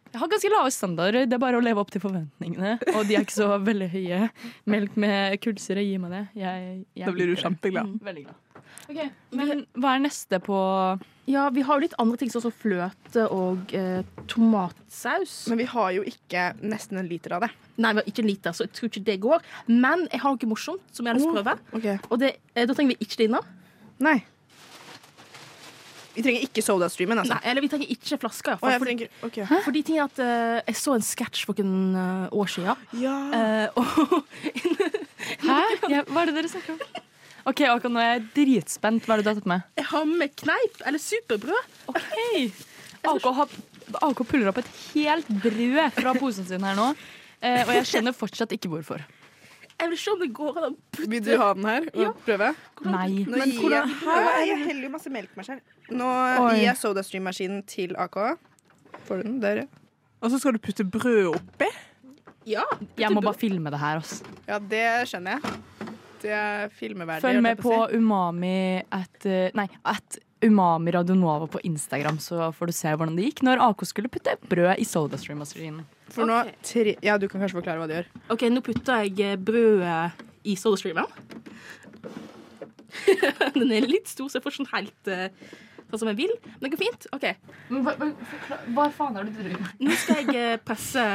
Jeg har ganske lave standarder. Det er bare å leve opp til forventningene. Og de er ikke så veldig høye. Melk med kullsyre, gi meg det. Jeg, jeg Da blir du kjempeglad. Mm, veldig glad. Ok, Men hva er neste på Ja, vi har jo litt andre ting, sånn som fløte og eh, tomatsaus. Men vi har jo ikke nesten en liter av det. Nei, vi har ikke en liter, så jeg tror ikke det går. Men jeg har noe morsomt som jeg har lyst til å prøve. Ok. Og det, eh, da trenger vi ikke det inne. Nei. Vi trenger ikke sodastreamen, altså. Nei, eller vi trenger ikke flasker. oh, jeg trenger, okay. for de tingene at uh, jeg så en sketsj for noen eh, år siden. Ja. Uh, og Hæ? Ja, hva er det dere snakker om? OK, Aka, nå er jeg dritspent. Hva er det du har tatt med? jeg har med kneip, eller superbrød. OK. AK, har, AK puller opp et helt brød fra posen sin her nå. Eh, og jeg skjønner fortsatt ikke hvorfor. Jeg vil se om det går an å putte Vil du ha den her og Ja. prøve? Nei. Nå Men gir hvordan- jeg, Hæ? jeg heller jo masse melk meg selv. Nå Oi. gir jeg sodastream-maskinen til AK. Får du den? Der, ja. Og så skal du putte brød oppi. Ja. Jeg må bare filme det her. Altså. Ja, det skjønner jeg. Det er. Følg med på si. Umami at, eh, Nei, at Umami Radio Nova på Instagram, så får du se hvordan det gikk når AK skulle putte brød i SodaStream-maskinen. For nå tre, Ja, du kan kanskje forklare hva du gjør. OK, nå putter jeg eh, brødet i sodastreamen. Den er litt stor, så jeg får den helt uh, sånn som jeg vil. Men det går fint. OK. Hva faen er det du driver med? Nå skal jeg presse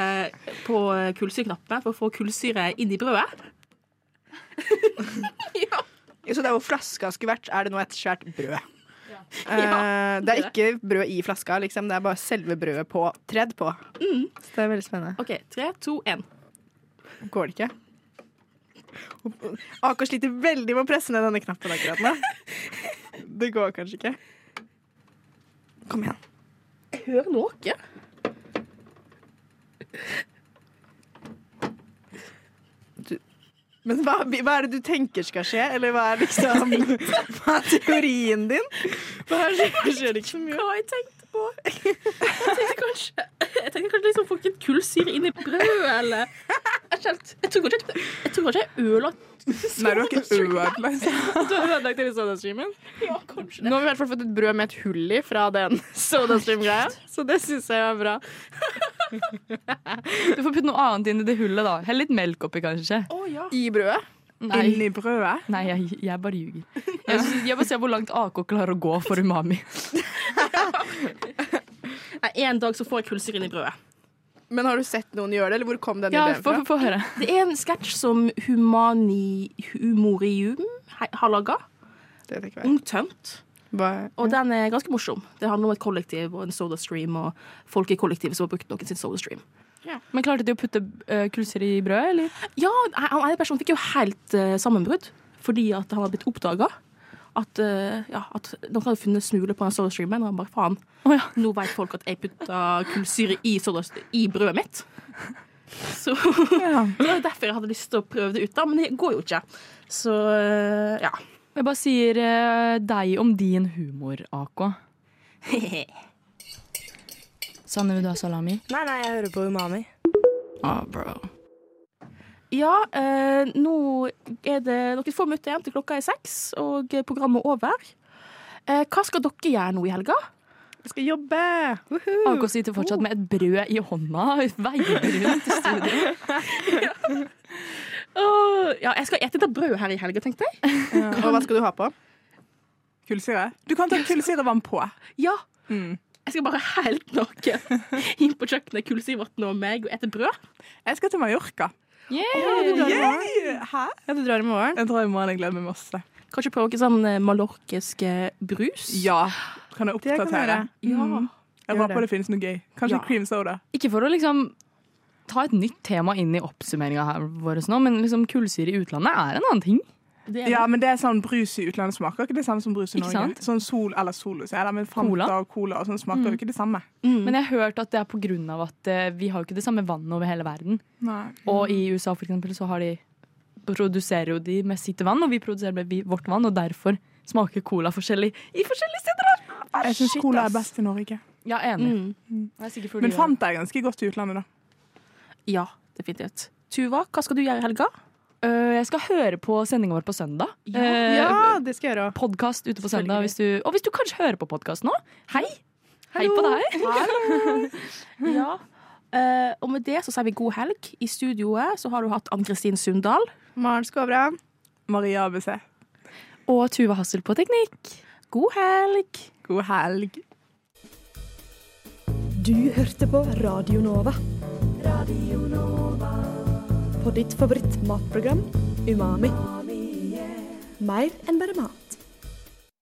på kullsyreknappen for å få kullsyre inn i brødet. Ja, Så der hvor flaska skulle vært, er det nå et svært brød. Eh, Ja, det er ikke brød i flaska, liksom. Det er bare selve brødet på, tredd på. Så det er veldig spennende. OK, tre, to, én. Går det ikke? Aker sliter veldig med å presse ned denne knappen akkurat nå. Det går kanskje ikke. Kom igjen. Jeg hører noe. Men hva, hva er det du tenker skal skje? Eller hva er liksom Hva er teorien din? Hva er det, skjer ikke så mye? Hva jeg tenkte på? Jeg tenkte kanskje Jeg tenkte kanskje liksom få litt kullsyre inn i brødet, eller Jeg, tror kanskje jeg tror kanskje jeg ødela Nei, du har ikke ødelagt Du har ødelagt hele sodastreamen? Ja, kanskje Nå har vi i hvert fall fått et brød med et hull i fra den sodastream-greia, så det syns jeg var bra. Du får putte noe annet inn i det hullet, da. Hell litt melk oppi, kanskje. I brødet. Nei, Inni brødet. Nei jeg, jeg bare ljuger. Jeg, jeg bare ser hvor langt AK klarer å gå for umami. En dag så får jeg kulser inn i brødet. Men har du sett noen gjøre det, eller hvor kom den Ja, ideen fra? få- få høre. Det er en sketsj som Humani Humorium he- har laga. Det vet ikke hva. Ung tømt. Og den er ganske morsom. Det handler om et kollektiv og en sodastream, og folk i kollektivet som har brukt noen sin sodastream. Men klarte de å putte uh, i brødet, eller? Ja, han ene personen fikk jo helt eh, sammenbrudd fordi at han hadde blitt oppdaga. At, uh, ja, at noen hadde funnet smuler på en sodastreamen, og han bare faen. Nå vet folk at jeg putta kullsyre i, i brødet mitt. Så det var derfor jeg hadde lyst til å prøve det ut, da, men det går jo ikke. Så ja. Jeg bare sier deg om din humor, AK. Sanne, vil du ha salami? Nei, nei, jeg hører på Umami. Ah, bro. Ja, eh, nå er det noen få minutter igjen til klokka er seks, og programmet er over. Eh, hva skal dere gjøre nå i helga? Vi skal jobbe! AK sitter fortsatt med et brød i hånda, veier rundt i studio. Åh, ja, jeg skal ete det brødet her i helga, tenkte jeg. Og hva skal du ha på? Kullsyre? Du kan ta kullsyrevann på. Ja. Jeg skal bare helt naken inn på kjøkkenet, kullsyrevann og meg, og ete brød. Jeg skal til Mallorca. Yeah. du drar i morgen? Hæ? Ja, du drar i morgen? Jeg drar i morgen, jeg gleder meg masse. Kanskje prøve noe sånn eh, mallorkisk eh, brus? Ja. Kan jeg Det kan oppdatere? jeg. Ja. Mm. Jeg håper det. det finnes noe gøy. Kanskje Ja. cream soda. Ikke for å liksom ta et nytt tema inn i oppsummeringa her vår nå, men liksom kullsyre i utlandet er en annen ting. Ja, men det er sånn brus i utlandet smaker ikke det samme som brus i Norge. sant? Sånn sol eller Solus, så er det, men Fanta Cola? og Cola og sånn smaker Mm. jo ikke det samme. Men jeg har hørt at det er på grunn av at eh, vi har jo ikke det samme vannet over hele verden. Nei. Og i USA for eksempel så har de produserer jo de med sitt vann, og vi produserer med vårt vann, og derfor smaker cola forskjellig i forskjellige steder. Jeg syns Cola er best i Norge. Ja, enig. Mm. Jeg er Men Fanta er ganske godt i utlandet, da. Ja, definitivt. Tuva, hva skal du gjøre i helga? Øh, jeg skal høre på sendinga vår på søndag. Ja. Eh, Ja, det skal jeg gjøre. Podkast ute på søndag. Hvis du, og hvis du kanskje hører på podkast nå, hei! Hei på deg. Ja. Uh, og med det så sier vi god helg. I studioet så har du hatt Ann-Kristin Sundal. Maren Skåbra. Maria ABC. Og Tuva Hassel på teknikk. God helg. God helg. Du hørte på Radio Nova. Radio Nova. På ditt favorittmatprogram Umami. Mer enn bare mat.